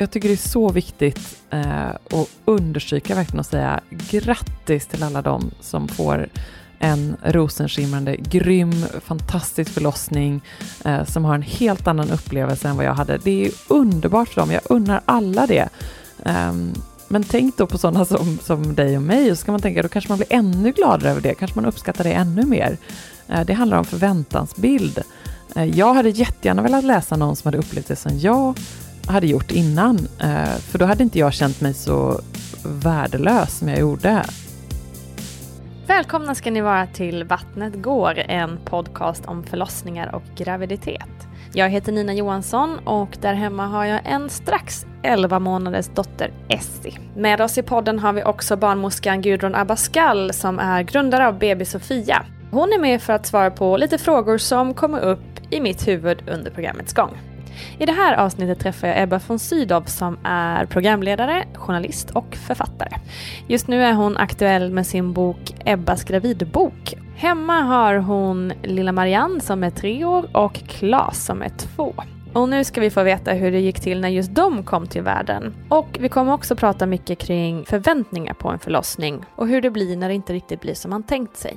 Jag tycker det är så viktigt eh, att understryka verkligen och säga grattis till alla de som får en rosenskimrande, grym, fantastisk förlossning eh, som har en helt annan upplevelse än vad jag hade. Det är underbart för dem, jag unnar alla det. Eh, men tänk då på sådana som, som dig och mig och så kan man tänka då kanske man blir ännu gladare över det, kanske man uppskattar det ännu mer. Eh, det handlar om förväntansbild. Eh, jag hade jättegärna velat läsa någon som hade upplevt det som jag hade gjort innan. Eh, för då hade inte jag känt mig så värdelös som jag gjorde. Välkomna ska ni vara till Vattnet går, en podcast om förlossningar och graviditet. Jag heter Nina Johansson och där hemma har jag en strax 11 månaders dotter Essie. Med oss i podden har vi också barnmorskan Gudrun Abascal som är grundare av BB Sofia. Hon är med för att svara på lite frågor som kommer upp i mitt huvud under programmets gång. I det här avsnittet träffar jag Ebba von Sydow som är programledare, journalist och författare. Just nu är hon aktuell med sin bok Ebbas gravidbok. Hemma har hon lilla Marianne som är tre år och Klas som är två. Och nu ska vi få veta hur det gick till när just de kom till världen. Och vi kommer också prata mycket kring förväntningar på en förlossning och hur det blir när det inte riktigt blir som man tänkt sig.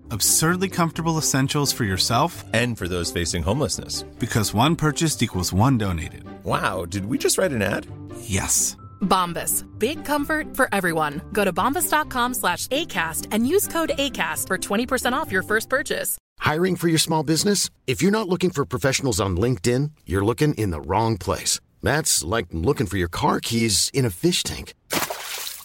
absurdly comfortable essentials for yourself and for those facing homelessness. Because one purchased equals one donated. Wow, did we just write an ad? Yes. Bombas. Big comfort for everyone. Go to bombas.com slash ACAST and use code ACAST for 20% off your first purchase. Hiring for your small business? If you're not looking for professionals on LinkedIn, you're looking in the wrong place. That's like looking for your car keys in a fish tank.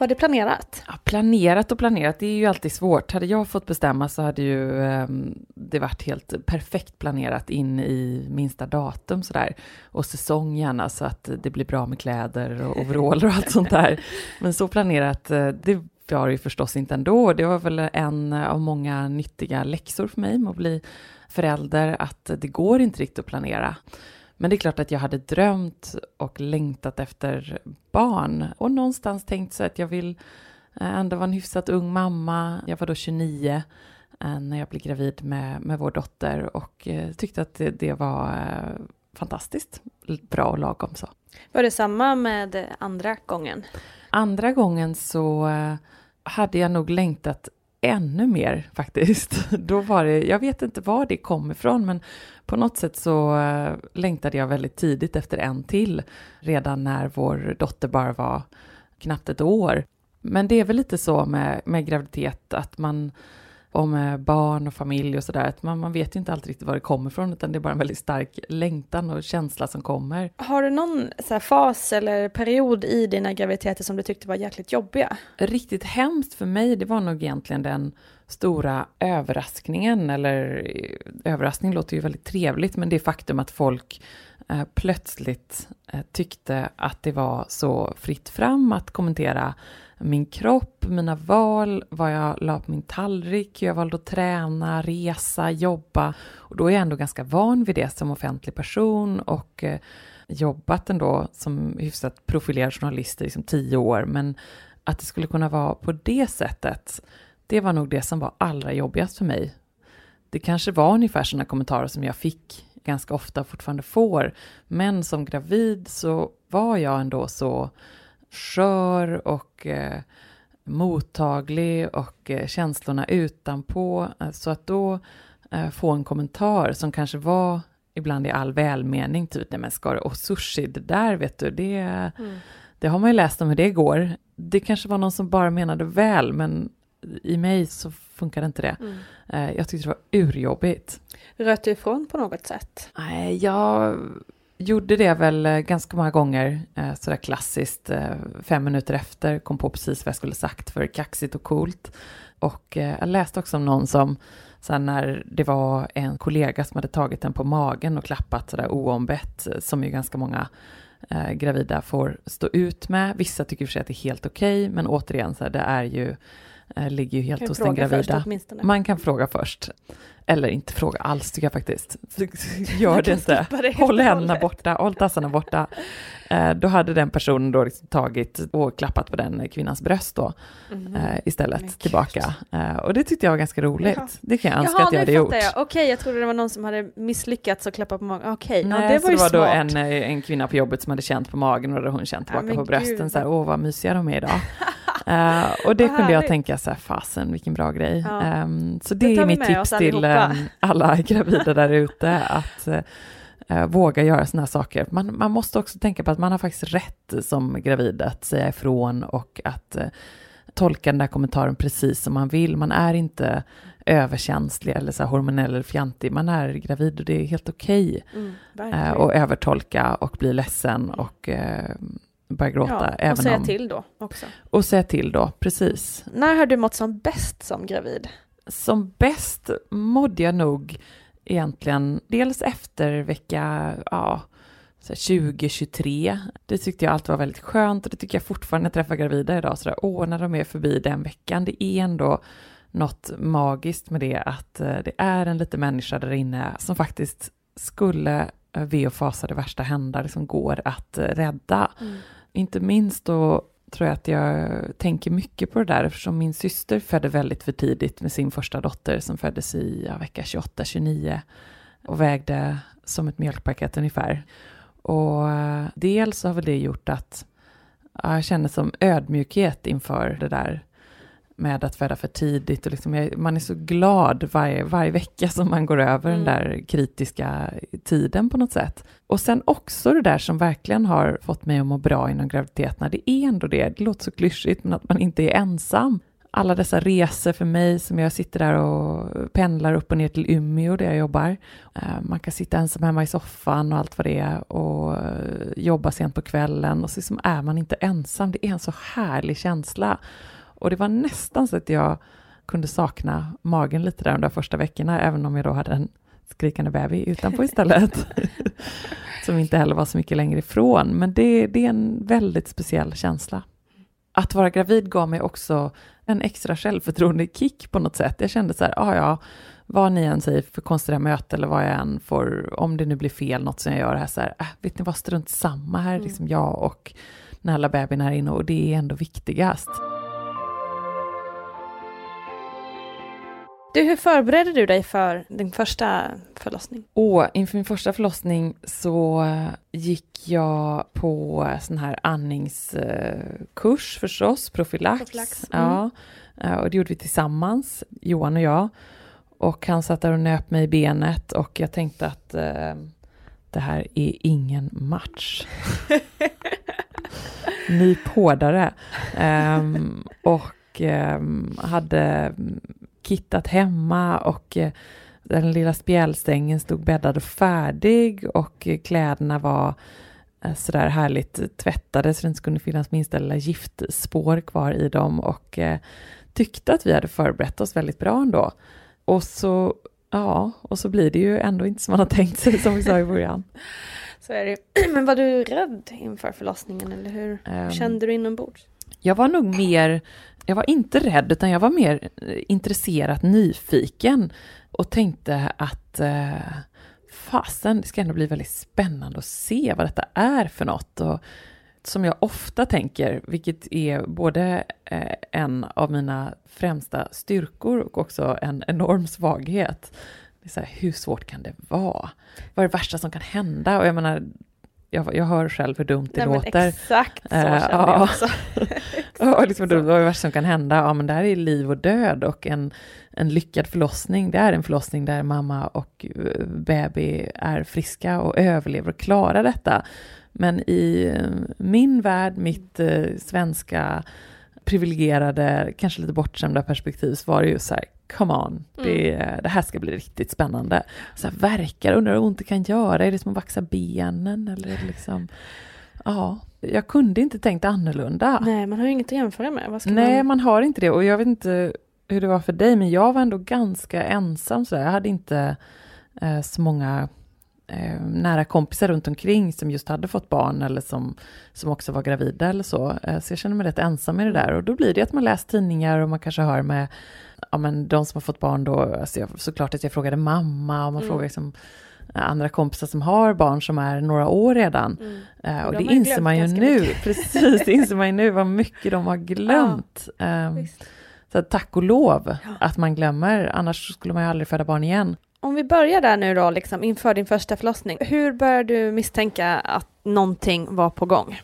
Var det planerat? Ja, planerat och planerat, det är ju alltid svårt. Hade jag fått bestämma så hade ju eh, det varit helt perfekt planerat in i minsta datum sådär. Och säsong gärna så att det blir bra med kläder och overaller och allt sånt där. Men så planerat, eh, det var det ju förstås inte ändå. Det var väl en av många nyttiga läxor för mig med att bli förälder, att det går inte riktigt att planera. Men det är klart att jag hade drömt och längtat efter barn och någonstans tänkt så att jag vill eh, ändå vara en hyfsat ung mamma. Jag var då 29 eh, när jag blev gravid med, med vår dotter och eh, tyckte att det, det var fantastiskt bra och lagom så. Var det samma med andra gången? Andra gången så hade jag nog längtat ännu mer faktiskt. Då var det, jag vet inte var det kom ifrån, men på något sätt så eh, längtade jag väldigt tidigt efter en till, redan när vår dotter bara var knappt ett år. Men det är väl lite så med, med graviditet att man och med barn och familj och sådär, att man, man vet inte alltid riktigt var det kommer ifrån, utan det är bara en väldigt stark längtan och känsla som kommer. Har du någon så fas eller period i dina graviditeter som du tyckte var jäkligt jobbiga? Riktigt hemskt för mig, det var nog egentligen den stora överraskningen, eller överraskning låter ju väldigt trevligt, men det faktum att folk eh, plötsligt eh, tyckte att det var så fritt fram att kommentera min kropp, mina val, vad jag la på min tallrik, hur jag valde att träna, resa, jobba. Och då är jag ändå ganska van vid det som offentlig person och eh, jobbat ändå som hyfsat profilerad journalist i liksom tio år, men att det skulle kunna vara på det sättet, det var nog det som var allra jobbigast för mig. Det kanske var ungefär sådana kommentarer som jag fick ganska ofta fortfarande får, men som gravid så var jag ändå så skör och eh, mottaglig och eh, känslorna utanpå. Eh, så att då eh, få en kommentar som kanske var ibland i all välmening, typ nej men ska du, och sushi, det där vet du, det, mm. det har man ju läst om hur det går. Det kanske var någon som bara menade väl, men i mig så funkar inte det. Mm. Eh, jag tyckte det var urjobbigt. Röt du ifrån på något sätt? Nej, jag gjorde det väl eh, ganska många gånger, eh, sådär klassiskt, eh, fem minuter efter, kom på precis vad jag skulle sagt för kaxigt och coolt. Och eh, jag läste också om någon som, så när det var en kollega som hade tagit den på magen och klappat sådär oombett, eh, som ju ganska många eh, gravida får stå ut med. Vissa tycker för sig att det är helt okej, okay, men återigen, så det är ju, ligger ju helt hos den gravida. Först, Man kan fråga först. Eller inte fråga alls tycker jag faktiskt. Gör det inte. Det håll händerna borta, håll tassarna borta. Eh, då hade den personen då liksom tagit och klappat på den kvinnans bröst då mm. eh, istället Men tillbaka. Eh, och det tyckte jag var ganska roligt. Jaha. Det kan jag önska Jaha, att jag hade gjort. Jag. Okej, okay, jag trodde det var någon som hade misslyckats och klappat på magen. Okej, okay. ja, det var ju smart. det var då en, eh, en kvinna på jobbet som hade känt på magen och då hade hon känt tillbaka ja, på brösten Gud. så här, åh vad mysiga de är idag. Uh, och det kunde jag tänka så här, fasen vilken bra grej. Ja. Um, så det, det är mitt tips till um, alla gravida där ute, att uh, våga göra sådana här saker. Man, man måste också tänka på att man har faktiskt rätt som gravid att säga ifrån och att uh, tolka den där kommentaren precis som man vill. Man är inte överkänslig eller så hormonell eller fjantig. Man är gravid och det är helt okej okay. mm, att övertolka och bli ledsen och börja gråta. Ja, och säga om... till då också. Och säga till då, precis. När har du mått som bäst som gravid? Som bäst mådde jag nog egentligen dels efter vecka ja, 2023. Det tyckte jag alltid var väldigt skönt och det tycker jag fortfarande när jag träffar gravida idag. Så där, åh, när de är förbi den veckan, det är ändå något magiskt med det att eh, det är en liten människa där inne som faktiskt skulle eh, ve och fasa det värsta hända, liksom går att eh, rädda. Mm. Inte minst då tror jag att jag tänker mycket på det där eftersom min syster födde väldigt för tidigt med sin första dotter som föddes i ja, vecka 28-29 och vägde som ett mjölkpaket ungefär. Och eh, dels har väl det gjort att ja, jag känner som ödmjukhet inför det där med att föda för tidigt och liksom, man är så glad varje, varje vecka som man går över mm. den där kritiska tiden på något sätt. Och sen också det där som verkligen har fått mig att må bra inom graviditeterna, det är ändå det, det låter så klyschigt, men att man inte är ensam. Alla dessa resor för mig som jag sitter där och pendlar upp och ner till Umeå där jag jobbar. Eh, man kan sitta ensam hemma i soffan och allt vad det är och jobba sent på kvällen och så liksom är man inte ensam. Det är en så härlig känsla. Och det var nästan så att jag kunde sakna magen lite där de där första veckorna, även om jag då hade en skrikande bebis utanpå istället. som inte heller var så mycket längre ifrån. Men det, det, är en väldigt speciell känsla. Att vara gravid gav mig också en extra självförtroende-kick på något sätt. Jag kände så här, ah, ja, vad ni än säger för konstiga möten eller vad jag än får, om det nu blir fel, något som jag gör här, så här, äh, vet ni vad, strunt samma, här mm. liksom jag och den här lilla bebisen här inne och det är ändå viktigast. Du, hur förberedde du dig för din första förlossning? Och inför min första förlossning så gick jag på sån här andningskurs förstås, profylax. profylax. Mm. Ja, eh, och det gjorde vi tillsammans, Johan och jag. Och han satt där och nöp mig i benet och jag tänkte att eh, det här är ingen match. Nyp hårdare. Um, och um, hade kittat hemma och eh, den lilla spjälsängen stod bäddad och färdig och eh, kläderna var eh, sådär härligt tvättade så det inte skulle finnas minsta lilla giftspår kvar i dem och tyckte att vi hade förberett oss väldigt bra ändå. Och så, ja, och så blir det ju ändå inte som man har tänkt sig som vi sa i början. Så är det Men var du rädd inför förlossningen eller hur Ehm. kände du inombords? Jag var nog mer, jag var inte rädd utan jag var mer intresserad, intresserat nyfiken och tänkte att eh, fasen, det ska ändå bli väldigt spännande att se vad detta är för något. Och som jag ofta tänker, vilket är både eh, en av mina främsta styrkor och också en enorm svaghet. Det är så här, hur svårt kan det vara? Vad är det värsta som kan hända? Och jag menar, jag, jag hör själv hur dumt det Nej, låter. Exakt så Eh, kände ja. jag också. Ja, liksom, vad är det värsta som kan hända? Ja, men det här är liv och död och en, en lyckad förlossning, det är en förlossning där mamma och eh, baby är friska och överlever och klarar detta. Men i eh, min värld, mitt eh, svenska privilegierade, kanske lite bortskämda perspektiv, så var det ju så här, come on, det, det här ska bli riktigt spännande. Så här, verkar, undrar hur ont det kan göra, är det som att vaxa benen eller liksom, ja, jag kunde inte tänkt annorlunda. Nej, man har ju inget att jämföra med. Nej, man... man har inte det. Och jag vet inte hur det var för dig, men jag var ändå ganska ensam. Så där. Jag hade inte eh, så många eh, nära kompisar runt omkring som just hade fått barn eller som, som också var gravida eller så. Eh, så jag känner mig rätt ensam i det där. Och då blir det att man läser tidningar och man kanske hör med ja, men de som har fått barn då. Alltså jag, såklart att jag frågade mamma och man Mm. frågar liksom andra kompisar som har barn som är några år redan. Mm. Eh, och de det inser man ju nu, mycket. precis, det inser man ju nu vad mycket de har glömt. Ehm, Visst. så att tack och lov att man glömmer, annars skulle man ju aldrig föda barn igen. Om vi börjar där nu då, liksom inför din första förlossning. Hur började du misstänka att någonting var på gång?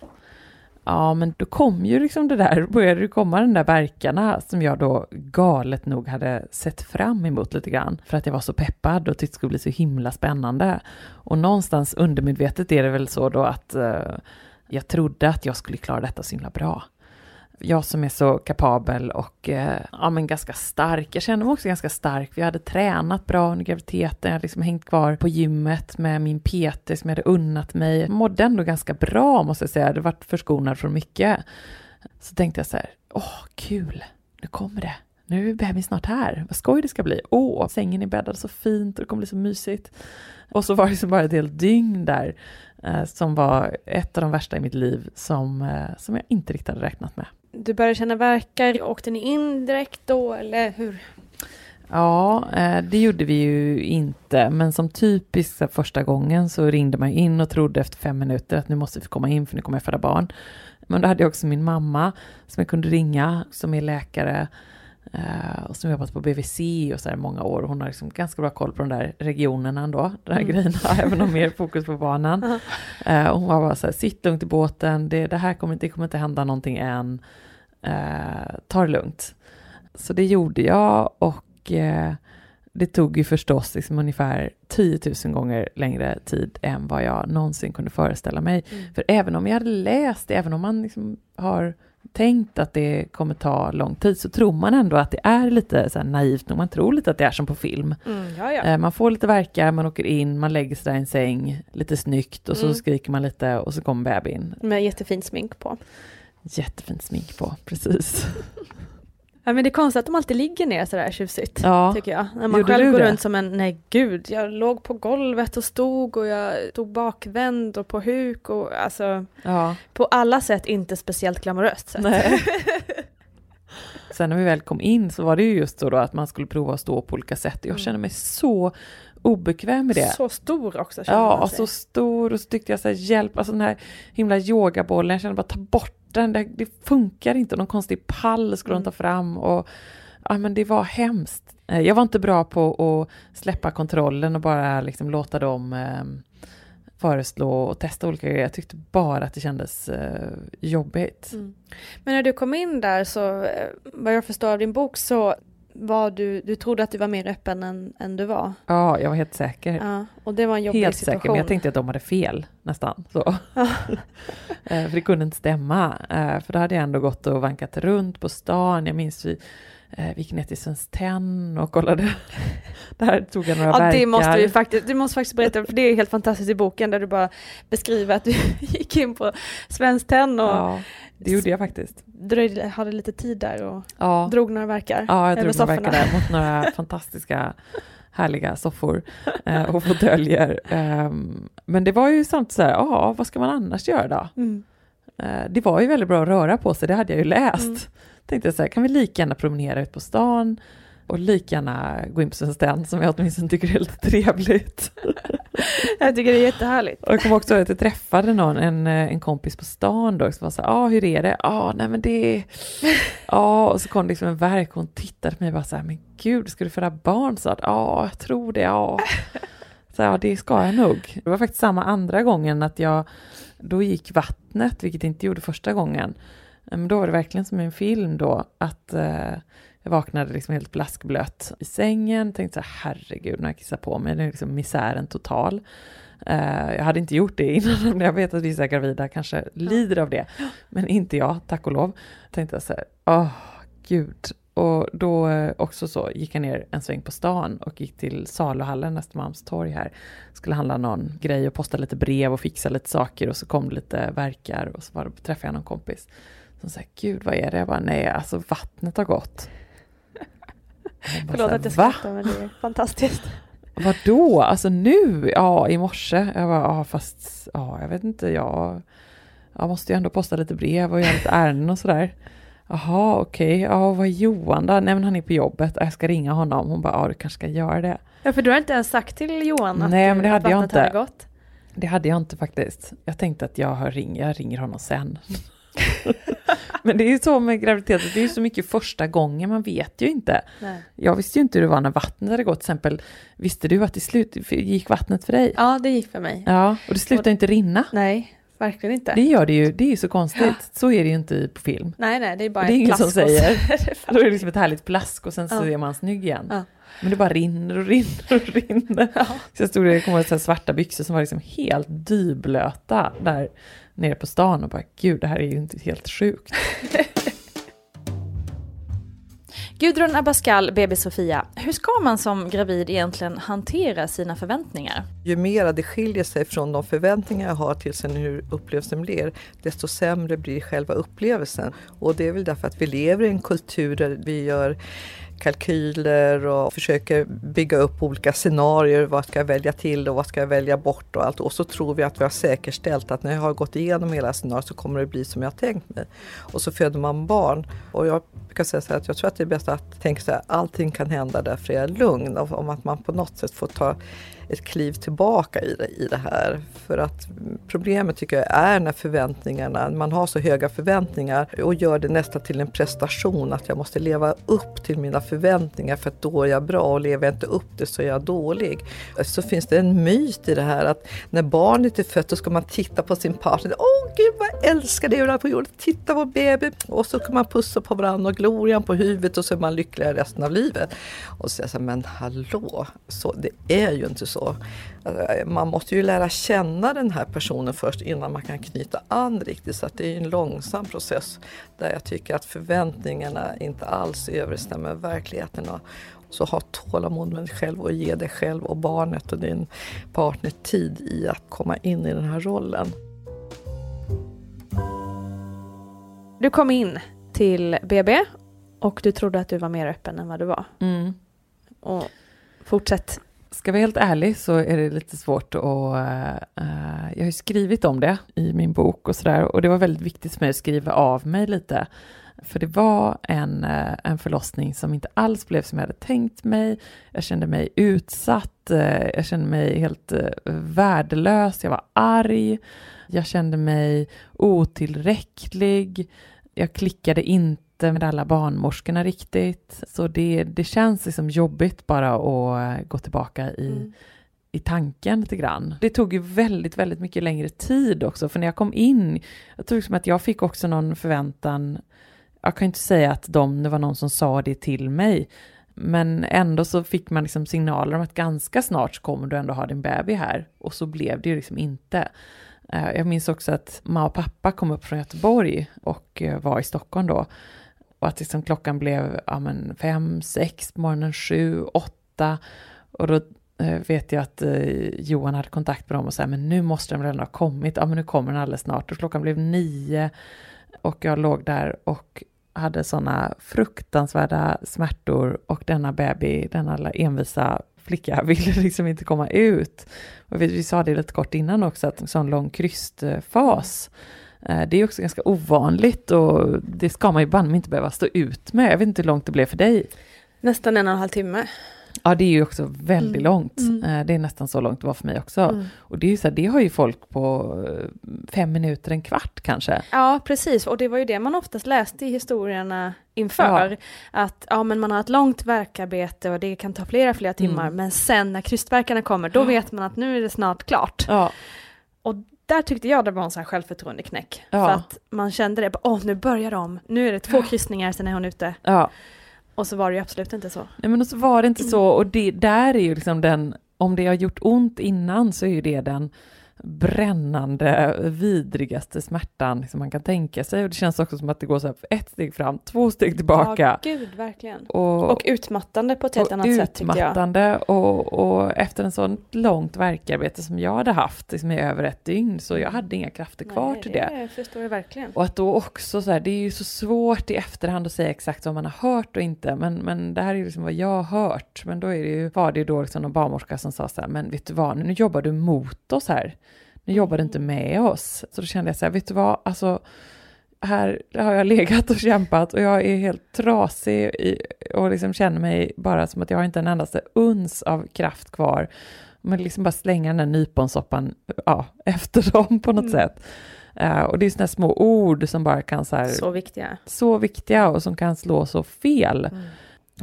Ja, men då kom ju liksom det där, började det komma den där verkarna som jag då galet nog hade sett fram emot lite grann för att jag var så peppad och tyckte det skulle bli så himla spännande. Och någonstans undermedvetet är det väl så då att eh, jag trodde att jag skulle klara detta så himla bra. Jag som är så kapabel och eh, ja, men ganska stark. Jag kände mig också ganska stark. Vi hade tränat bra under graviditeten. Jag hade liksom hängt kvar på gymmet med min PT som jag hade unnat mig. Jag mådde ändå ganska bra måste jag säga. Jag hade varit förskonad från mycket. Så tänkte jag så här, åh kul, nu kommer det. Nu är bebisen snart här. Vad skoj det ska bli. Åh, sängen är bäddad så fint och det kommer bli så mysigt. Och så var det liksom bara ett helt dygn där eh, som var ett av de värsta i mitt liv som, eh, som jag inte riktigt hade räknat med. Du började känna verkar, åkte ni in direkt då eller hur? Ja, eh, det gjorde vi ju inte, men som typiskt första gången så ringde man in och trodde efter fem minuter att nu måste vi komma in för nu kommer jag föda barn. Men då hade jag också min mamma som jag kunde ringa, som är läkare och som jobbat på BVC och så här många år. Hon har liksom ganska bra koll på de där regionerna ändå, de här Mm. grejerna, även om mer fokus på barnen. Eh, och hon var bara så här, sitt lugnt i båten, det, det här kommer, det kommer inte hända någonting än, eh, ta det lugnt. Så det gjorde jag och eh, det tog ju förstås liksom ungefär 10 000 gånger längre tid än vad jag någonsin kunde föreställa mig. För även om jag hade läst även om man liksom har tänkt att det kommer ta lång tid, så tror man ändå att det är lite så naivt, och man tror lite att det är som på film. Mm, ja, ja. Eh, Man får lite verkar, man åker in, man lägger sig i en säng, lite snyggt, och så Mm. skriker man lite och så kommer bebisen. Med jättefint smink på. Jättefint smink på, precis. Ja, men det är konstigt att de alltid ligger ner sådär tjusigt, Ja. tycker jag. När man Gjorde själv går det? runt som en, nej gud, jag låg på golvet och stod och jag stod bakvänd och på huk och alltså Ja. på alla sätt inte speciellt glamoröst sätt. Nej. Sen när vi väl kom in så var det ju just så då att man skulle prova att stå på olika sätt. Jag Mm. kände mig så obekväm med det. Så stor också känner Ja, man sig. så stor och så tyckte jag så här, hjälp, alltså den här himla yogabollen, jag kände bara ta bort den, det, det funkar inte, någon konstig pall skulle de ta fram och ja men det var hemskt. Eh, Jag var inte bra på att släppa kontrollen och bara liksom låta dem eh, föreslå och testa olika grejer. Jag tyckte bara att det kändes eh, jobbigt. Mm. Men när du kom in där så, eh, vad jag förstår av din bok så var du, du trodde att du var mer öppen än, än du var. Ja, jag var helt säker. Ja, och det var en jobbig Helt situation. säker, men jag tänkte att de hade fel nästan. Så. Eh, för det kunde inte stämma. Eh, För då hade jag ändå gått och vankat runt på stan. Jag minns vi eh, vi gick ner till Svenskt Tenn och kollade. Där tog jag några Ja, verkar. det måste vi faktiskt, du måste faktiskt berätta, för det är helt fantastiskt i boken där du bara beskriver att du gick in på Svenskt Tenn och Ja, det gjorde jag faktiskt. dröjde, hade lite tid där och Ja, drog några verkar ja jag drog några verkar där mot några fantastiska härliga soffor eh, och fåtöljer. Ehm, men det var ju sånt så här, ja, vad ska man annars göra då? Mm. Eh, det var ju väldigt bra att röra på sig, det hade jag ju läst. Mm. Tänkte jag så här, kan vi lika gärna promenera ut på stan och lika gärna gå in på Svenskt som jag åtminstone tycker är lite trevligt. Jag tycker det är jättehärligt. Och jag kommer också ihåg att jag träffade någon, en, eh, en kompis på stan då, som var så här, ah, hur är det? Ja, ah, nej men det Ja, och så kom det liksom en verk och hon tittade på mig och bara så här, men gud, ska du föda barn? Så att, ja, jag tror det, ja. Så ja, det ska jag nog. Det var faktiskt samma andra gången att jag, då gick vattnet, vilket jag inte gjorde första gången. Men då var det verkligen som i en film då, att eh, jag vaknade liksom helt blaskblöt i sängen, tänkte så här, herregud, när jag kissar på mig, det är liksom misären total. Eh, jag hade inte gjort det innan, jag vet att vissa gravida kanske lider av det, men inte jag, tack och lov. Tänkte jag så här, åh, gud. Och då eh, också så gick jag ner en sväng på stan och gick till saluhallen, Östermalmstorg här. Skulle handla någon grej och posta lite brev och fixa lite saker och så kom det lite verkar och så var träffade jag någon kompis som sa, gud vad är det? Jag bara, nej alltså vattnet har gått. Förlåt att jag skrattar men det är fantastiskt. Vadå? Alltså nu? Ja, i morse. Jag bara, ja fast, ja jag vet inte, jag, jag måste ju ändå posta lite brev och göra lite ärenden och sådär. Jaha, okej, ja vad är Johan då? Nej men han är på jobbet, jag ska ringa honom. Hon bara, ja du kanske ska göra det. Ja, för du har inte ens sagt till Johan att, Nej, men det hade jag inte. hade gått. Det hade jag inte faktiskt. Jag tänkte att jag, hör ring, jag ringer honom sen. men det är ju så med graviditeten, det är ju så mycket första gången, man vet ju inte. Nej. Jag visste ju inte hur det var när vattnet hade gått, till exempel, visste du att till slut gick vattnet för dig? Ja, det gick för mig. Ja, och det slutar inte rinna. Nej, verkligen inte. Det gör det ju, det är ju så konstigt. Så är det ju inte på film. Nej, nej, det är bara Och det är ett ingen som plask och så säger. det Då är det liksom ett härligt plask och sen så Ja. är man snygg igen. Ja. Men det bara rinner och rinner och rinner. Så jag stod där, jag kommer ihåg så svarta byxor som var liksom helt dyblöta där nere på stan och bara gud, det här är ju inte helt sjukt. Gudrun Abascal, BB Sofia. Hur ska man som gravid egentligen hantera sina förväntningar? Ju mer det skiljer sig från de förväntningar jag har till sen hur upplevelsen blir, desto sämre blir själva upplevelsen. Och det är väl därför att vi lever i en kultur där vi gör kalkyler och försöker bygga upp olika scenarier. Vad ska jag välja till och vad ska jag välja bort och allt. Och så tror vi att vi har säkerställt att när jag har gått igenom hela scenariot så kommer det bli som jag har tänkt mig. Och så föder man barn. Och jag brukar säga så här att jag tror att det är bäst att tänka så här, allting kan hända därför är jag lugn. Om att man på något sätt får ta ett kliv tillbaka i det, i det här. För att problemet tycker jag är när förväntningarna, man har så höga förväntningar och gör det nästan till en prestation att jag måste leva upp till mina förväntningar för att då är jag bra och lever jag inte upp det så är jag dålig. Så finns det en myt i det här att när barnet är fött då ska man titta på sin partner. Åh gud vad jag älskar det jag på jorden. Titta på baby. Och så kan man pussa på varandra och glorian på huvudet och så är man lyckligare resten av livet. Och så säger jag så här, men hallå, så, det är ju inte så. Alltså, Man måste ju lära känna den här personen först innan man kan knyta an riktigt. Så att det är en långsam process där jag tycker att förväntningarna inte alls överensstämmer med verkligheten. Och så ha tålamod med dig själv och ge dig själv och barnet och din partner tid i att komma in i den här rollen. Du kom in till BB och du trodde att du var mer öppen än vad du var. Mm. Och fortsätt. Ska jag vara helt ärlig så är det lite svårt att... Uh, jag har ju skrivit om det i min bok och sådär och det var väldigt viktigt för mig att skriva av mig lite. För det var en, uh, en förlossning som inte alls blev som jag hade tänkt mig. Jag kände mig utsatt, uh, jag kände mig helt värdelös, jag var arg, jag kände mig otillräcklig, jag klickade inte med alla barnmorskorna riktigt. Så det, det känns liksom jobbigt bara att eh, gå tillbaka i, i tanken lite grann. Det tog ju väldigt, väldigt mycket längre tid också, för när jag kom in, jag tror liksom att jag fick också någon förväntan, jag kan inte säga att de, det var någon som sa det till mig, men ändå så fick man liksom signaler om att ganska snart så kommer du ändå ha din bebis här, och så blev det ju liksom inte. Eh, Jag minns också att mamma och pappa kom upp från Göteborg och eh, var i Stockholm då. Och att liksom klockan blev ja, men fem, sex på morgonen, sju, åtta. Och då eh, vet jag att eh, Johan hade kontakt med dem och sa, men nu måste de redan ha kommit. Ja, men nu kommer den alldeles snart. Och klockan blev nio och jag låg där och hade sådana fruktansvärda smärtor och denna baby, denna envisa flicka ville liksom inte komma ut. Och vi, vi sa det lite kort innan också, att en sån lång krystfas, det är också ganska ovanligt och det ska man ju banne inte behöva stå ut med. Jag vet inte hur långt det blev för dig. Nästan en och en halv timme. Ja, det är ju också väldigt Mm. långt. Mm. Eh, Det är nästan så långt det var för mig också. Mm. Och det är så här, det har ju folk på eh, fem minuter, en kvart kanske. Ja, precis. Och det var ju det man oftast läste i historierna inför. Ja. Att ja, men man har ett långt verkarbete och det kan ta flera, flera timmar. Mm. Men sen när krystverkarna kommer, då vet man att nu är det snart klart. Ja, Och där tyckte jag det var en sån här självförtroendeknäck. Ja. För att man kände det, åh nu börjar de, nu är det två kryssningar, sen är hon ute. ja. Och så var det ju absolut inte så. Nej men så var det inte så och det, där är ju liksom den, om det har gjort ont innan så är ju det den brännande, vidrigaste smärtan som man kan tänka sig och det känns också som att det går så här ett steg fram, två steg tillbaka. Ja, gud verkligen. och, Och utmattande på ett helt annat sätt tyckte jag. utmattande och, och efter en sån långt verkarbete som jag hade haft liksom i över ett dygn så jag hade inga krafter kvar Nej, till det. det förstår jag verkligen. Och att då också så här, det är ju så svårt i efterhand att säga exakt vad man har hört och inte, men, men det här är ju liksom vad jag har hört. Men då är det ju, var det ju då liksom någon barnmorska som sa så här, men vet du vad, nu jobbar du mot oss här. Nu jobbar du inte med oss. Så då kände jag så här, vet du vad, alltså här har jag legat och kämpat och jag är helt trasig och liksom känner mig bara som att jag har inte en endaste uns av kraft kvar. Men liksom bara slänga den där nyponsoppan ja, efter dem på något Mm. sätt. Eh, och det är sådana små ord som bara kan så här, Så viktiga. så viktiga och som kan slå så fel. Mm.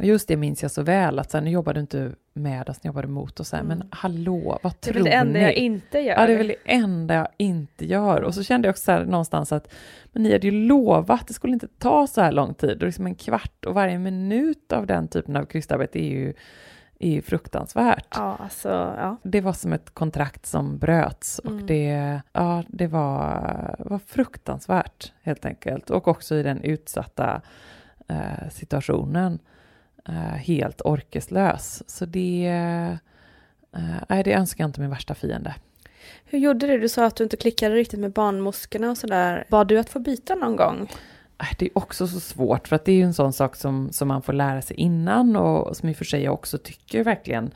Just det minns jag så väl, att så här, nu jobbar du inte med oss, nu jobbar du mot oss. Så här, Mm. Men hallå, vad Det är tror väl det enda ni? jag inte gör. Ja, det är väl det enda jag inte gör. Och så kände jag också så här, någonstans att men ni hade ju lovat att det skulle inte ta så här lång tid. Och liksom en kvart och varje minut av den typen av krystarbete är ju, är ju fruktansvärt. Ja, alltså, ja. Det var som ett kontrakt som bröts och Mm. det, ja, det var, var fruktansvärt helt enkelt. Och också i den utsatta eh, situationen helt orkeslös. Så det, eh, det önskar jag inte min värsta fiende. Hur gjorde du? Du sa att du inte klickade riktigt med barnmorskorna och sådär. Bad du att få byta någon gång? Äh, Det är också så svårt, för att det är ju en sån sak som, som man får lära sig innan och som i och för sig jag också tycker verkligen,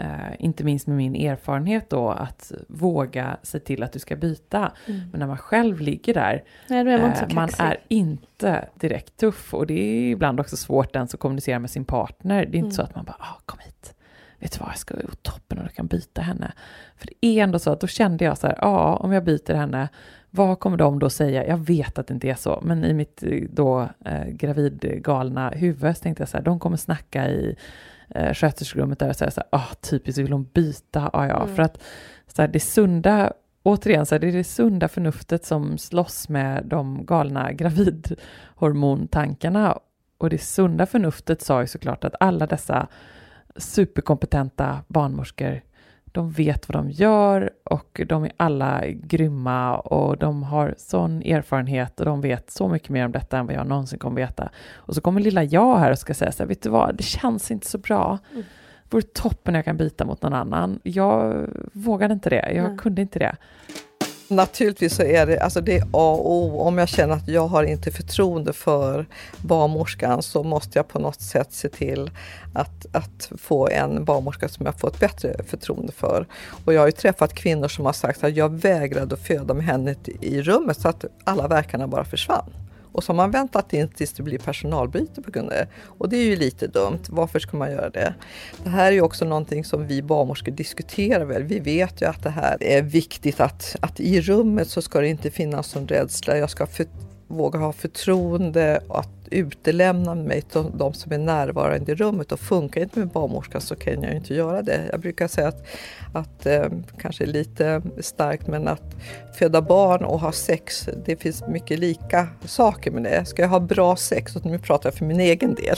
eh, inte minst med min erfarenhet då, att våga se till att du ska byta. Men när man själv ligger där, Nej, är man eh, man är inte direkt tuff och det är ibland också svårt ens att kommunicera med sin partner. Det är inte Mm. så att man bara, ah, kom hit. Vet du vad, jag ska gå toppen och du kan byta henne. För det är ändå så att då kände jag så här, ja, om jag byter henne, vad kommer de då säga? Jag vet att det inte är så, men i mitt eh, då eh, gravidgalna huvud så tänkte jag så här, de kommer snacka i eh, sköterskerummet där och säga så här, ah, typiskt vill hon byta? Ah, ja, Mm. för att så här, det sunda, återigen, så här, det är det sunda förnuftet som slåss med de galna gravidhormontankarna. Och det sunda förnuftet sa ju såklart att alla dessa superkompetenta barnmorskor de vet vad de gör och de är alla grymma och de har sån erfarenhet och de vet så mycket mer om detta än vad jag någonsin kommer veta. Och så kommer lilla jag här och ska säga så här, vet du vad, det känns inte så bra. Mm. Det vore toppen jag kan byta mot någon annan. Jag vågade inte det, jag Nej. kunde inte det. Naturligtvis så är det, alltså det är A och O. Om jag känner att jag har inte förtroende för barnmorskan så måste jag på något sätt se till att, att få en barnmorska som jag får ett bättre förtroende för. Och jag har ju träffat kvinnor som har sagt att jag vägrade att föda med henne i rummet så att alla verkarna bara försvann. Och så har man väntat in tills det blir personalbyte på grund av det. Och det är ju lite dumt. Varför ska man göra det? Det här är ju också någonting som vi barnmorskor diskuterar väl. Vi vet ju att det här är viktigt att, att i rummet så ska det inte finnas någon rädsla. Jag ska för, våga ha förtroende och att utelämna mig till de som är närvarande i rummet. Och funkar inte med barnmorskan så kan jag ju inte göra det. Jag brukar säga att, att eh, kanske lite starkt, men att föda barn och ha sex, det finns mycket lika saker med det. Ska jag ha bra sex, och nu pratar jag för min egen del,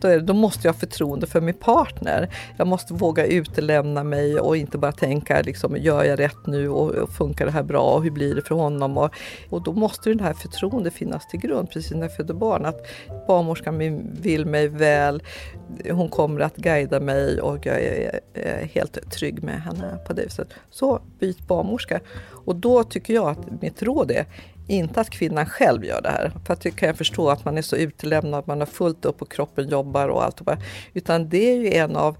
då, är det, då måste jag ha förtroende för min partner. Jag måste våga utelämna mig och inte bara tänka, liksom, gör jag rätt nu och, och funkar det här bra och hur blir det för honom? Och, och då måste det här förtroendet finnas till grund, precis när jag föder barn. Att barnmorskan vill mig väl, hon kommer att guida mig och jag är, helt trygg med henne på det viset. Så byt barnmorska. Och då tycker jag att mitt råd är inte att kvinnan själv gör det här, för att det kan jag förstå att man är så utelämnad, man har fullt upp och kroppen jobbar och allt. Utan det är ju en av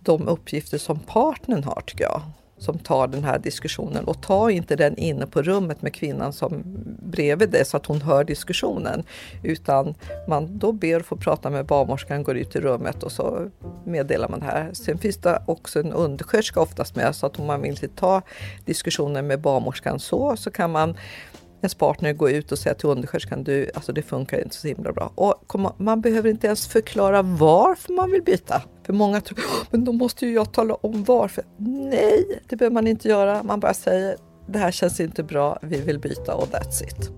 de uppgifter som partnern har tycker jag som tar den här diskussionen och ta inte den inne på rummet med kvinnan som bredvid dig så att hon hör diskussionen. Utan man då ber att få prata med barnmorskan, går ut i rummet och så meddelar man det här. Sen finns det också en undersköterska oftast med så att om man vill ta diskussionen med barnmorskan så, så kan man ens partner gå ut och säga till undersköterskan, du, alltså det funkar inte så himla bra. Och man behöver inte ens förklara varför man vill byta. För många tror, men då måste ju jag tala om varför. Nej, det behöver man inte göra. Man bara säger, det här känns inte bra, vi vill byta och that's it.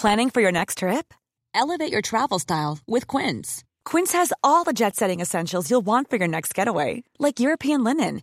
Planning for your next trip? Elevate your travel style with Quince. Quince has all the jet setting essentials you'll want for your next getaway. Like European linen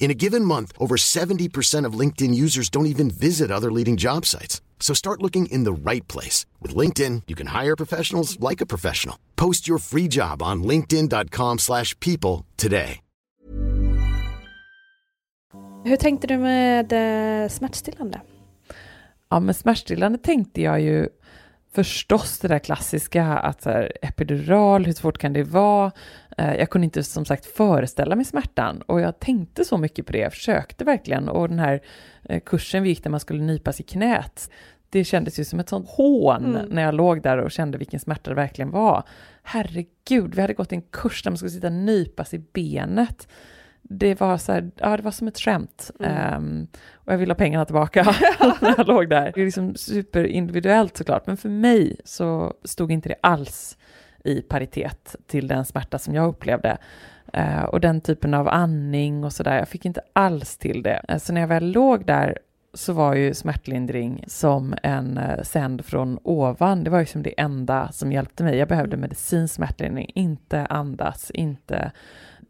In a given month, over 70% of LinkedIn users don't even visit other leading job sites. So start looking in the right place. With LinkedIn, you can hire professionals like a professional. Post your free job on linkedin.com slash people today. Hur tänkte du med eh, smärtstillande? Ja, med smärtstillande tänkte jag ju förstås det där klassiska att så här, epidural, hur svårt kan det vara? Eh, jag kunde inte som sagt föreställa mig smärtan och jag tänkte så mycket på det, jag försökte verkligen och den här eh, kursen vi gick där man skulle nypas i knät, det kändes ju som ett sånt hån mm. när jag låg där och kände vilken smärta det verkligen var. Herregud, vi hade gått en kurs där man skulle sitta och nypas i benet det var så här, ja det var som ett skämt. Mm. Um, och jag ville ha pengarna tillbaka när jag låg där. Det är liksom superindividuellt såklart, men för mig så stod inte det alls i paritet till den smärta som jag upplevde. Uh, och den typen av andning och sådär, jag fick inte alls till det. Uh, så när jag väl låg där så var ju smärtlindring som en uh, sänd från ovan. Det var ju som det enda som hjälpte mig. Jag behövde medicinsk smärtlindring, inte andas, inte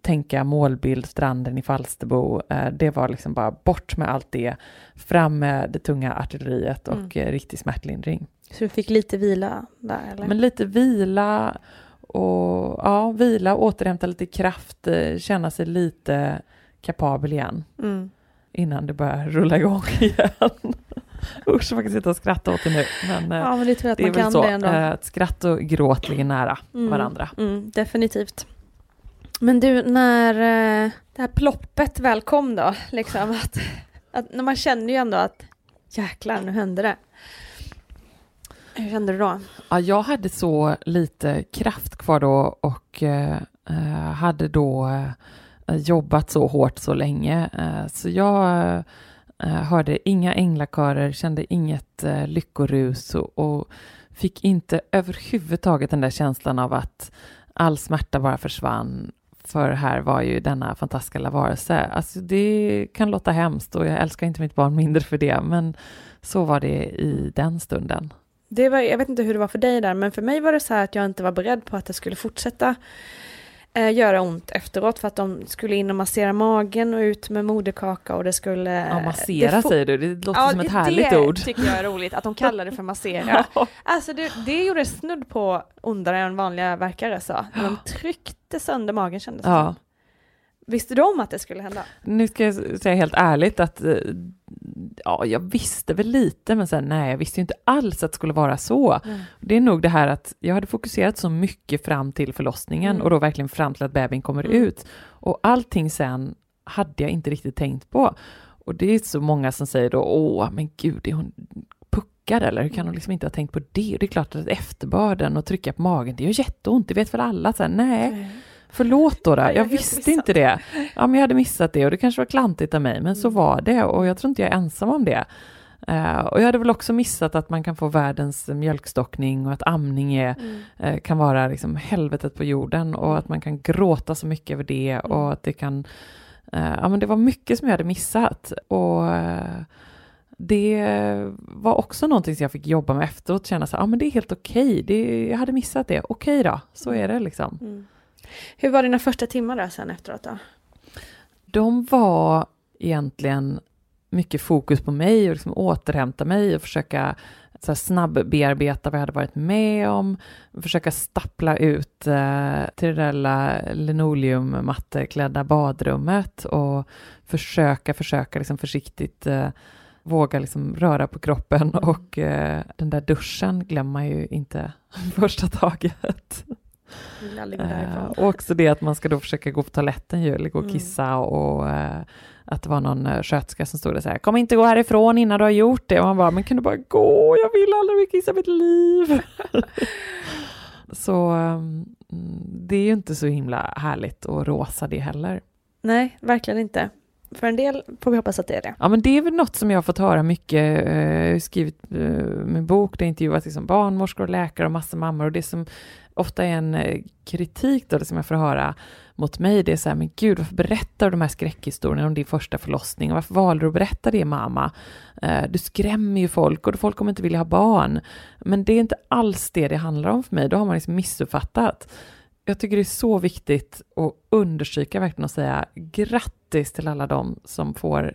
tänka målbild, stranden i Falsterbo. Eh, det var liksom bara bort med allt det, fram med det tunga artilleriet och mm. Eh, riktig smärtlindring. Så du fick lite vila där eller? Men lite vila och ja, vila, återhämta lite kraft, eh, känna sig lite kapabel igen. Mm. innan det börjar rulla igång igen. Usch, man kan sitta och skratta åt det nu. Men, eh, Ja, men det det är väl så. Eh, att skratt och gråt ligger nära Mm, varandra. Mm, definitivt. Men du, när det här ploppet väl kom då, liksom att, att när man känner ju ändå att jäklar, nu hände det. Hur kände du då? Ja, jag hade så lite kraft kvar då och eh, eh, hade då eh, jobbat så hårt så länge. Eh, så jag eh, hörde inga änglakörer, kände inget eh, lyckorus och, och fick inte överhuvudtaget den där känslan av att all smärta bara försvann. För här var ju denna fantastiska varelse. Alltså det kan låta hemskt och jag älskar inte mitt barn mindre för det, men så var det i den stunden. Det var, jag vet inte hur det var för dig där, men för mig var det så här att jag inte var beredd på att det skulle fortsätta eh, göra ont efteråt för att de skulle in och massera magen och ut med moderkaka och det skulle... Ja, massera det få- säger du, det låter som ett härligt det ord. tycker jag är roligt, att de kallar det för massera. Alltså det, det gjorde snudd på ondare än vanliga verkare sa. När de tryckte sönder magen kändes det Ja. som. Visste du om att det skulle hända? Nu ska jag säga helt ärligt att eh, ja, jag visste väl lite, men sen nej, jag visste inte alls att det skulle vara så. Mm. Det är nog det här att jag hade fokuserat så mycket fram till förlossningen Mm. och då verkligen fram till att bebisen kommer Mm. ut. Och allting sen hade jag inte riktigt tänkt på. Och det är så många som säger då, åh, men gud, är hon puckad eller hur kan hon liksom inte ha tänkt på det? Och det är klart att efterbörden och trycka på magen, det gör jätteont, det vet väl alla. Så här, nej, Förlåt då, jag jag visste missat inte det. Ja, men jag hade missat det och det kanske var klantigt av mig, men så var det och jag tror inte jag är ensam om det. Eh, och jag hade väl också missat att man kan få världens mjölkstockning och att amning är, Mm. eh, kan vara liksom helvetet på jorden och att man kan gråta så mycket över det och att det kan... eh, ja, men det var mycket som jag hade missat och det var också någonting som jag fick jobba med efteråt, känna så ja men det är helt okej, det, jag hade missat det, okej då, så är det liksom. Mm. Hur var dina första timmar där sen efteråt då? de var egentligen mycket fokus på mig och liksom återhämta mig och försöka så här, snabbbearbeta vad jag hade varit med om, försöka stappla ut eh, till det där lilla linoleummatteklädda badrummet och försöka, försöka liksom försiktigt eh, våga liksom röra på kroppen och eh, den där duschen glömmer man ju inte första taget. Därifrån. och också det att man ska då försöka gå på toaletten ju, eller gå och Mm. kissa och eh, att det var någon eh, sköterska som stod där så här, kom inte gå härifrån innan du har gjort det. Och man bara, men kan du bara gå, jag vill aldrig kissa mitt liv. så mm, det är ju inte så himla härligt och rosa det heller. Nej, verkligen inte. För en del får vi hoppas att det är det. Ja, men det är väl något som jag har fått höra mycket. Jag har skrivit eh, min bok, där jag intervjuat liksom barnmorskor och läkare och massa mammor. Och det som ofta är en eh, kritik då, som jag får höra mot mig, det är så här, men gud, varför berättar du de här skräckhistorierna om din första förlossning? Och varför valde du att berätta det, mamma? Du skrämmer ju folk och folk kommer inte vilja ha barn. Men det är inte alls det det handlar om för mig. Då har man liksom missuppfattat. Jag tycker det är så viktigt att understryka verkligen och säga grattis till alla de som får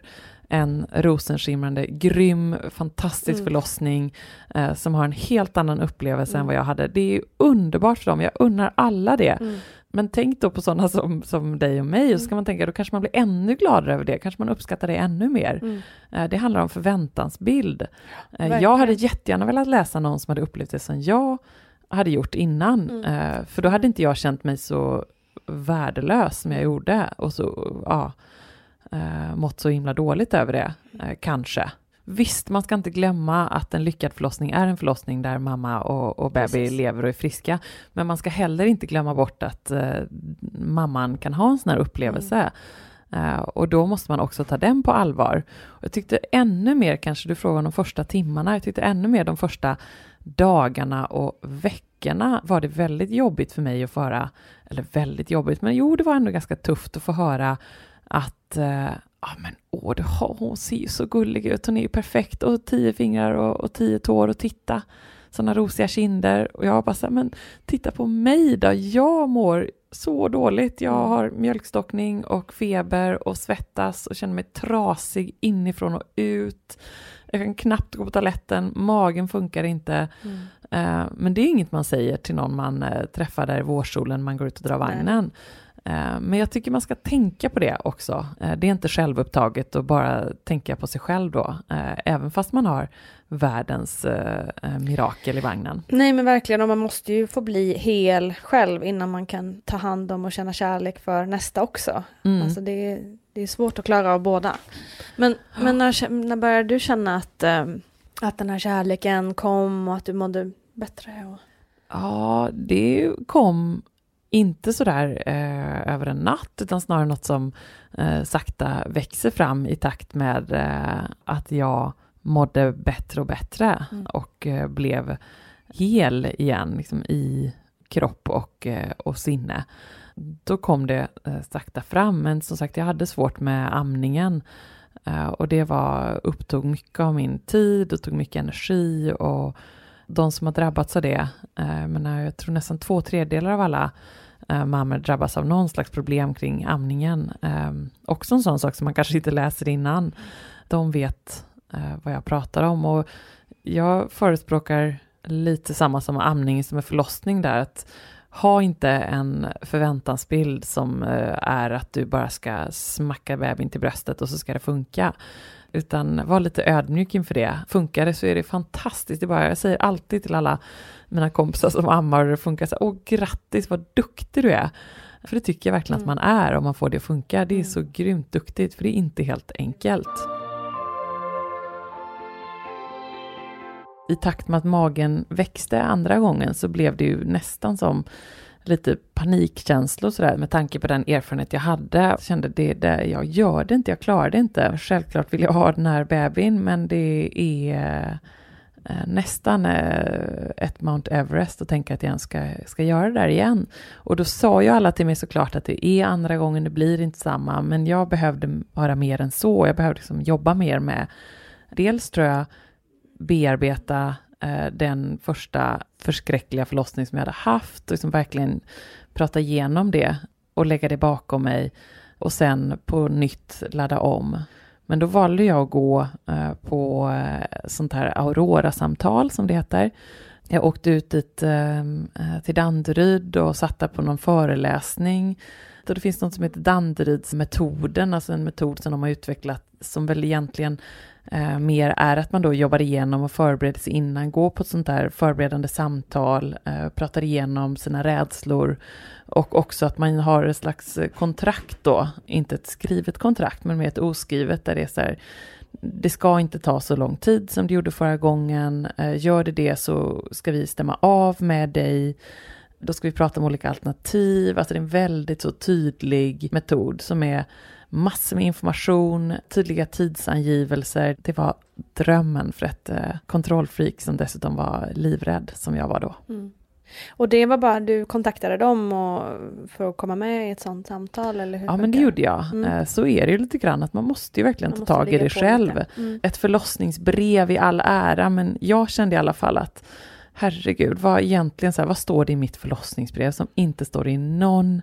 en rosenskimrande, grym, fantastisk Mm. förlossning eh, som har en helt annan upplevelse än Mm. vad jag hade. Det är underbart för dem, jag unnar alla det. Mm. Men tänk då på sådana som, som dig och mig, och så kan man tänka, då kanske man blir ännu gladare över det, kanske man uppskattar det ännu mer. Mm. Eh, Det handlar om förväntansbild. Eh. Jag hade jättegärna velat läsa någon som hade upplevt det som jag hade gjort innan, Mm. eh, för då hade inte jag känt mig så värdelös som jag gjorde och så, ja, eh, mått så himla dåligt över det, eh, kanske. Visst, man ska inte glömma att en lyckad förlossning är en förlossning där mamma och, och bebis Precis. lever och är friska. Men man ska heller inte glömma bort att eh, mamman kan ha en sån här upplevelse. Eh, och då måste man också ta den på allvar. Och jag tyckte ännu mer, kanske du frågade om de första timmarna, jag tyckte ännu mer de första dagarna och veckorna var det väldigt jobbigt för mig att få höra, eller väldigt jobbigt, men jo, det var ändå ganska tufft att få höra att eh, ja men åh, det, har- hon ser ju så gullig ut, hon är ju perfekt, och tio fingrar och, och tio tår och titta, sådana rosiga kinder. Och jag bara så här, men titta på mig då, jag mår så dåligt, jag har mjölkstockning och feber och svettas och känner mig trasig inifrån och ut. Jag kan knappt gå på toaletten, magen funkar inte. Mm. Eh, men det är inget man säger till någon man eh, träffar där i vårsolen, man går ut och drar vagnen. Eh, men jag tycker man ska tänka på det också. Eh, det är inte självupptaget att bara tänka på sig själv då, eh, även fast man har världens mirakel i vagnen. Nej men verkligen, och man måste ju få bli hel själv innan man kan ta hand om och känna kärlek för nästa också. Mm. Alltså det, det är svårt att klara av båda. Men, men när, när började du känna att, att den här kärleken kom och att du mådde bättre? Och... Ja, det kom inte sådär eh, över en natt, utan snarare något som eh, sakta växer fram i takt med eh, att jag mådde bättre och bättre mm. och eh, blev hel igen liksom, i kropp och, eh, och sinne. Då kom det eh, sakta fram, men som sagt, jag hade svårt med amningen eh, och det var, upptog mycket av min tid och tog mycket energi och de som har drabbats av det, eh, jag tror nästan två tredjedelar av alla eh, mammor drabbas av någon slags problem kring amningen. Eh, också en sån sak som man kanske inte läser innan. De vet eh, vad jag pratar om och jag förespråkar lite samma som amning som en förlossning där, att ha inte en förväntansbild som eh, är att du bara ska smacka bebisen till bröstet och så ska det funka. Utan var lite ödmjuk inför det. Funkar det så är det fantastiskt. Det bara, jag säger alltid till alla mina kompisar som ammar och det funkar så åh grattis vad duktig du är. För det tycker jag verkligen mm. att man är om man får det att funka. Det är mm. så grymt duktigt, för det är inte helt enkelt. I takt med att magen växte andra gången så blev det ju nästan som lite panikkänslor sådär med tanke på den erfarenhet jag hade. Jag kände det, det, jag gör det inte, jag klarar det inte. Självklart vill jag ha den här bebisen men det är eh, nästan eh, ett Mount Everest och tänka att jag ska, ska göra det där igen. Och då sa ju alla till mig såklart att det är andra gången, det blir inte samma, men jag behövde vara mer än så. Jag behövde liksom jobba mer med, dels tror jag, bearbeta eh, den första förskräckliga förlossning som jag hade haft och liksom verkligen prata igenom det och lägga det bakom mig och sen på nytt ladda om. Men då valde jag att gå eh, på eh, sånt här Aurora-samtal som det heter. Jag åkte ut dit ehm, eh, till Danderyd och satt där på någon föreläsning. det finns något som heter Danderydsmetoden, alltså en metod som de har utvecklat som väl egentligen eh, mer är att man då jobbar igenom och förbereder sig innan, går på ett sånt där förberedande samtal, eh, pratar igenom sina rädslor och också att man har ett slags kontrakt då, inte ett skrivet kontrakt, men mer ett oskrivet där det är så här, det ska inte ta så lång tid som det gjorde förra gången. Eh, gör det det så ska vi stämma av med dig. Då ska vi prata om olika alternativ. Alltså det är en väldigt så tydlig metod som är massor med information, tydliga tidsangivelser. Det var drömmen för ett eh, kontrollfreak som dessutom var livrädd som jag var då. Mm. Och det var bara du kontaktade dem och, för att komma med i ett sånt samtal? Eller hur ja, men det gjorde jag. Mm. Eh, så är det ju lite grann, att man måste ju verkligen man ta tag i det själv. Mm. Ett förlossningsbrev i all ära, men jag kände i alla fall att herregud, vad egentligen så här, vad står det i mitt förlossningsbrev som inte står i någon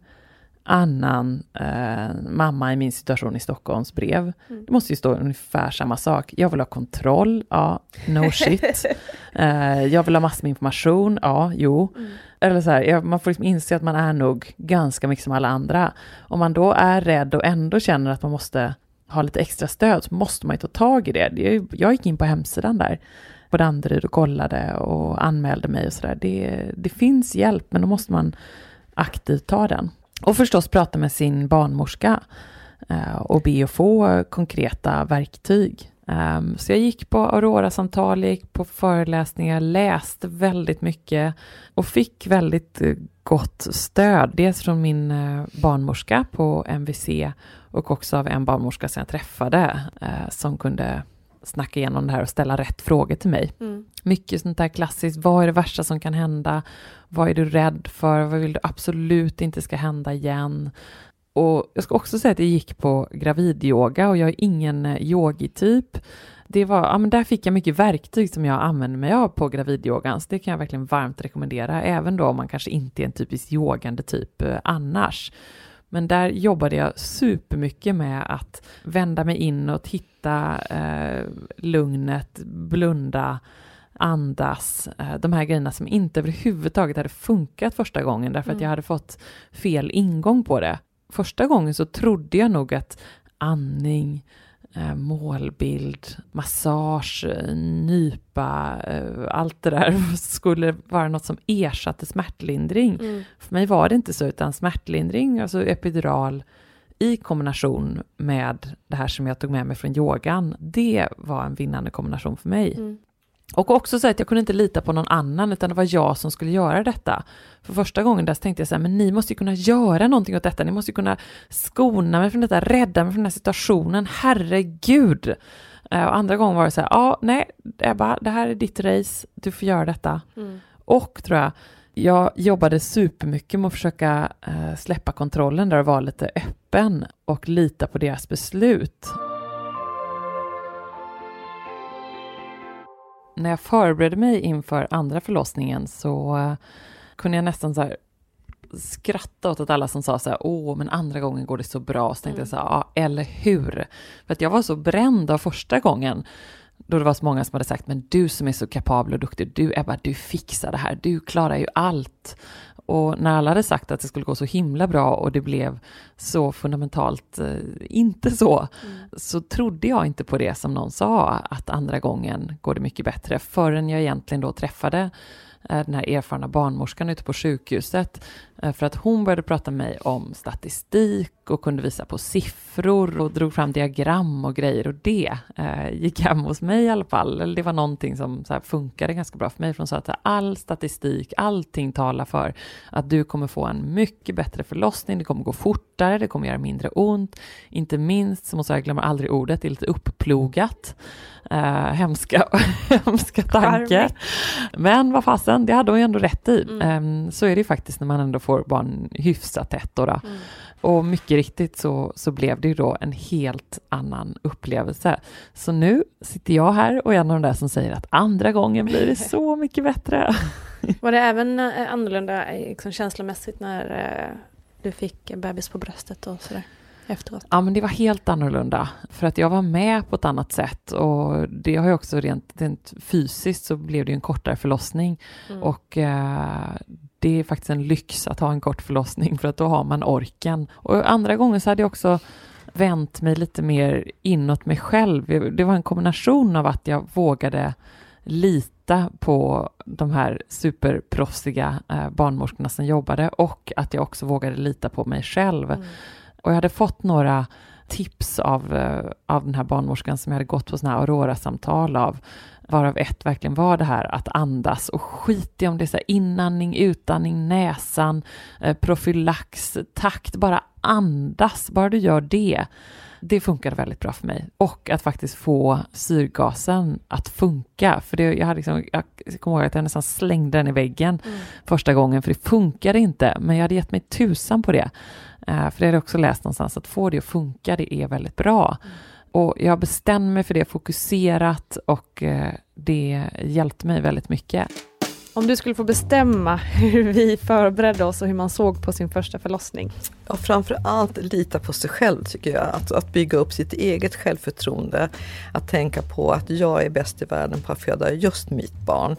annan eh, mamma i min situation i Stockholms brev. Mm. Det måste ju stå ungefär samma sak. Jag vill ha kontroll, ja, no shit. eh, jag vill ha massor med information, ja, jo. Mm. Eller så här, man får liksom inse att man är nog ganska mycket som alla andra. Om man då är rädd och ändå känner att man måste ha lite extra stöd så måste man ju ta tag i det. Jag gick in på hemsidan där på Danderyd och kollade och anmälde mig och sådär. Det, det finns hjälp, men då måste man aktivt ta den. Och förstås prata med sin barnmorska eh, och be att få konkreta verktyg. Um, så jag gick på Aurora-samtal, gick på föreläsningar, läste väldigt mycket och fick väldigt eh, gott stöd. Dels från min eh, barnmorska på MVC och också av en barnmorska som jag träffade eh, som kunde snacka igenom det här och ställa rätt frågor till mig. Mm. Mycket sånt där klassiskt, vad är det värsta som kan hända? Vad är du rädd för? Vad vill du absolut inte ska hända igen? Och jag ska också säga att jag gick på gravidyoga och jag är ingen eh, yogityp. Det var, ja, men där fick jag mycket verktyg som jag använder mig av på gravidyogan, så det kan jag verkligen varmt rekommendera, även då om man kanske inte är en typisk yogande typ eh, annars. Men där jobbade jag supermycket med att vända mig inåt, hitta eh, lugnet, blunda, andas, eh, de här grejerna som inte överhuvudtaget hade funkat första gången därför mm. att jag hade fått fel ingång på det. första gången så trodde jag nog att andning, målbild, massage, eh, nypa, eh, allt det där skulle vara något som ersatte smärtlindring. Mm. För mig var det inte så, utan smärtlindring, alltså epidural, i kombination med det här som jag tog med mig från yogan, det var en vinnande kombination för mig. Mm. Och också så att jag kunde inte lita på någon annan, utan det var jag som skulle göra detta. För första gången där så tänkte jag så här, men ni måste ju kunna göra någonting åt detta, ni måste ju kunna skona mig från detta, rädda mig från den här situationen, herregud. Eh, Och andra gången var det så här, ja, nej, Ebba, det här är ditt race, du får göra detta. Mm. Och tror jag, jag jobbade supermycket med att försöka eh, släppa kontrollen där och vara lite öppen och lita på deras beslut. När jag förberedde mig inför andra förlossningen så eh, kunde jag nästan så skratta åt att alla som sa så här, åh, men andra gången går det så bra. Så tänkte jag så här, ja, eller hur? För att jag var så bränd av första gången då det var så många som hade sagt, men du som är så kapabel och duktig, du Ebba, du fixar det här, du klarar ju allt. Och när alla hade sagt att det skulle gå så himla bra och det blev så fundamentalt eh, inte så, så trodde jag inte på det som någon sa, att andra gången går det mycket bättre, förrän jag egentligen då träffade eh, den här erfarna barnmorskan ute på sjukhuset, för att hon började prata med mig om statistik och kunde visa på siffror och drog fram diagram och grejer och det eh, gick hem hos mig i alla fall. Eller det var någonting som så här, funkade ganska bra för mig, för hon sa att all statistik, allting talar för att du kommer få en mycket bättre förlossning, det kommer gå fortare, det kommer göra mindre ont. Inte minst, som hon sa, jag glömmer aldrig ordet, det är lite upplogat. Eh, hemska, hemska tanke. Men vad fasen, det hade hon ju ändå rätt i. Mm. Ehm, så är det ju faktiskt när man ändå får barn hyfsat tätt. Då, då. Mm. Och mycket riktigt så, så blev det ju då en helt annan upplevelse. Så nu sitter jag här och är en av de där som säger att andra gången blir det så mycket bättre. Var det även eh, annorlunda eh, liksom, känslomässigt när eh, du fick bebis på bröstet och sådär efteråt? Ja, men det var helt annorlunda. För att jag var med på ett annat sätt. Och det har ju också rent, rent fysiskt så blev det ju en kortare förlossning. Mm. Och eh, det är faktiskt en lyx att ha en kort förlossning för att då har man orken. Och andra gånger så hade jag också vänt mig lite mer inåt mig själv. Det var en kombination av att jag vågade lita på de här superproffsiga eh, barnmorskorna som jobbade och att jag också vågade lita på mig själv. Mm. Och jag hade fått några tips av, eh, av den här barnmorskan som jag hade gått på sådana här Aurora-samtal av, varav ett verkligen var det här att andas och skit i om det är så inandning, utandning, näsan, eh, profylax, takt, bara andas, bara du gör det. Det funkade väldigt bra för mig. Och att faktiskt få syrgasen att funka. För det, jag, hade liksom, jag kommer ihåg att jag nästan slängde den i väggen Mm. första gången, för det funkade inte. Men jag hade gett mig tusan på det. Eh, för det har jag också läst någonstans, att få det att funka, det är väldigt bra. Och jag bestämde mig för det fokuserat och eh, det hjälpte mig väldigt mycket. Om du skulle få bestämma hur vi förberedde oss och hur man såg på sin första förlossning. Ja, framför allt lita på sig själv tycker jag. Att, att bygga upp sitt eget självförtroende. Att tänka på att jag är bäst i världen på att föda just mitt barn.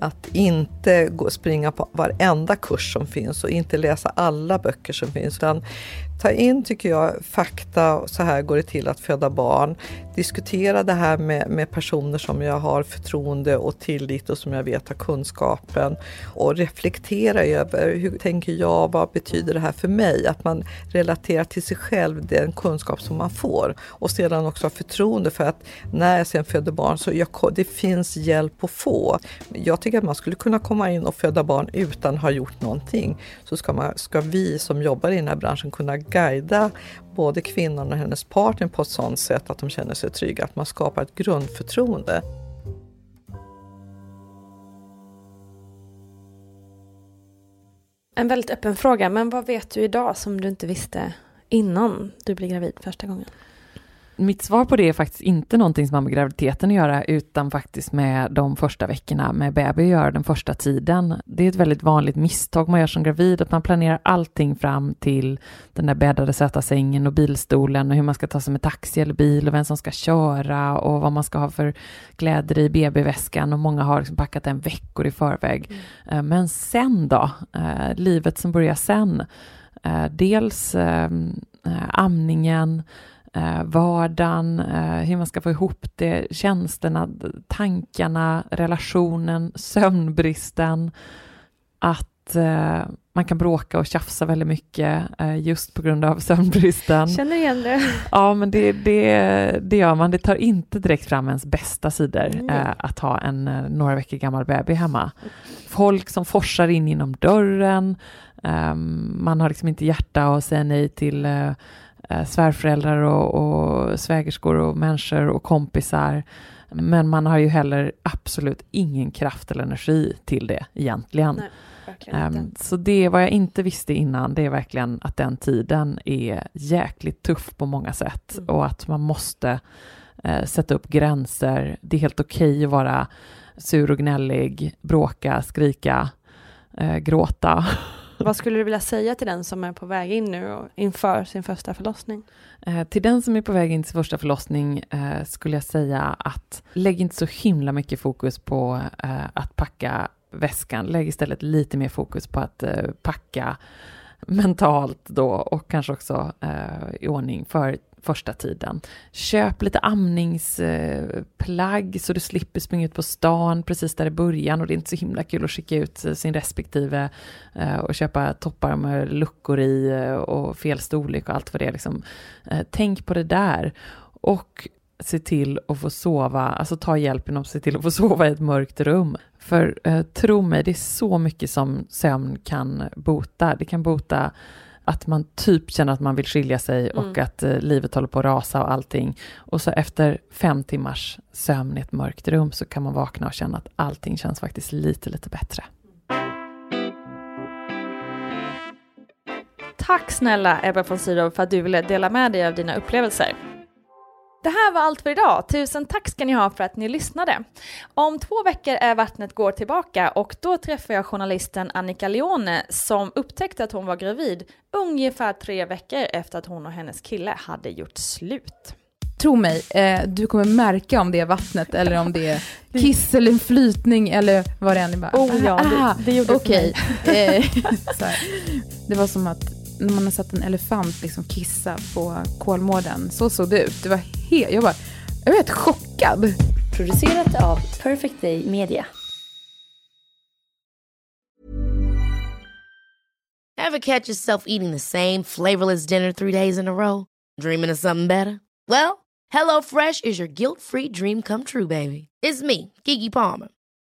Att inte gå, springa på varenda kurs som finns och inte läsa alla böcker som finns. Utan ta in, tycker jag, fakta. Så här går det till att föda barn. Diskutera det här med, med personer som jag har förtroende och tillit och som jag vet har kunskapen. Och reflektera över hur tänker jag, vad betyder det här för mig? Att man man relaterar till sig själv den kunskap som man får. Och sedan också ha förtroende för att när jag sen föder barn så jag, det finns hjälp att få. Jag tycker att man skulle kunna komma in och föda barn utan att ha gjort någonting. Så ska, man, ska vi som jobbar i den här branschen kunna guida både kvinnan och hennes partner på ett sådant sätt att de känner sig trygga, att man skapar ett grundförtroende. En väldigt öppen fråga, men vad vet du idag som du inte visste innan du blev gravid första gången? Mitt svar på det är faktiskt inte någonting som har med graviditeten att göra, utan faktiskt med de första veckorna med bebis att göra, den första tiden. Det är ett väldigt vanligt misstag man gör som gravid, att man planerar allting fram till den där bäddade söta sängen och bilstolen och hur man ska ta sig med taxi eller bil och vem som ska köra och vad man ska ha för kläder i BB-väskan och många har liksom packat den veckor i förväg. Eh, Men sen då? Eh, Livet som börjar sen Eh, dels ehm, eh, amningen, eh, vardagen, eh, hur man ska få ihop det, tjänsterna, tankarna, relationen, sömnbristen. Att eh, man kan bråka och tjafsa väldigt mycket eh, just på grund av sömnbristen. Känner igen det. Ja, men det, det, det gör man. Det tar inte direkt fram ens bästa sidor Nej. eh, att ha en eh, några veckor gammal bebis hemma. Folk som forsar in genom dörren. ehm, man har liksom inte hjärta att säga nej till eh, svärföräldrar och, och svägerskor och människor och kompisar. Men man har ju heller absolut ingen kraft eller energi till det egentligen. Nej. Ehm, så det vad jag inte visste innan, det är verkligen att den tiden är jäkligt tuff på många sätt Mm. och att man måste eh, sätta upp gränser. Det är helt okej att vara sur och gnällig, bråka, skrika, eh, gråta. Vad skulle du vilja säga till den som är på väg in nu och inför sin första förlossning? Eh, till den som är på väg in till sin första förlossning eh, skulle jag säga att lägg inte så himla mycket fokus på eh, att packa väskan. Lägg istället lite mer fokus på att eh, packa mentalt då och kanske också eh, i ordning för första tiden. Köp lite amningsplagg så du slipper springa ut på stan precis där i början och det är inte så himla kul att skicka ut sin respektive eh, och köpa toppar med luckor i eh, och fel storlek och allt vad det är. Liksom. Eh, tänk på det där och se till att få sova, alltså ta hjälp genom att se till att få sova i ett mörkt rum. För eh, tro mig, det är så mycket som sömn kan bota. Det kan bota att man typ känner att man vill skilja sig och Mm. att eh, livet håller på att rasa och allting. Och så efter fem timmars sömn i ett mörkt rum så kan man vakna och känna att allting känns faktiskt lite, lite bättre. Tack snälla Ebba von Sydow för att du ville dela med dig av dina upplevelser. Det här var allt för idag. Tusen tack ska ni ha för att ni lyssnade. Om två veckor är Vattnet går tillbaka och då träffar jag journalisten Annika Leone som upptäckte att hon var gravid ungefär tre veckor efter att hon och hennes kille hade gjort slut. Tro mig, eh, du kommer märka om det är vattnet eller om det är kiss eller flytning eller vad det än är. Bara, Oh ja, det- ah, det gjorde det för Okej. Eh, det var som att när man har sett en elefant liksom kissa på Kolmården, så såg det ut. Det var helt, jag, bara, jag var helt chockad. Producerat av Perfect Day Media. Ever catch yourself eating the same flavorless dinner three days in a row? Dreaming of something better? Well, HelloFresh is your guilt-free dream come true, baby. It's me, Kiki Palmer.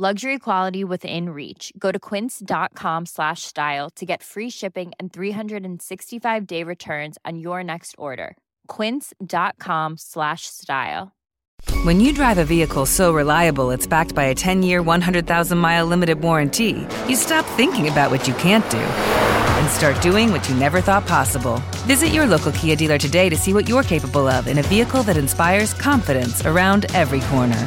Luxury quality within reach. Go to quince.com slash style to get free shipping and 365 day returns on your next order. Quince.com slash style. When you drive a vehicle so reliable it's backed by a 10 year, 100,000 mile limited warranty, you stop thinking about what you can't do and start doing what you never thought possible. Visit your local Kia dealer today to see what you're capable of in a vehicle that inspires confidence around every corner.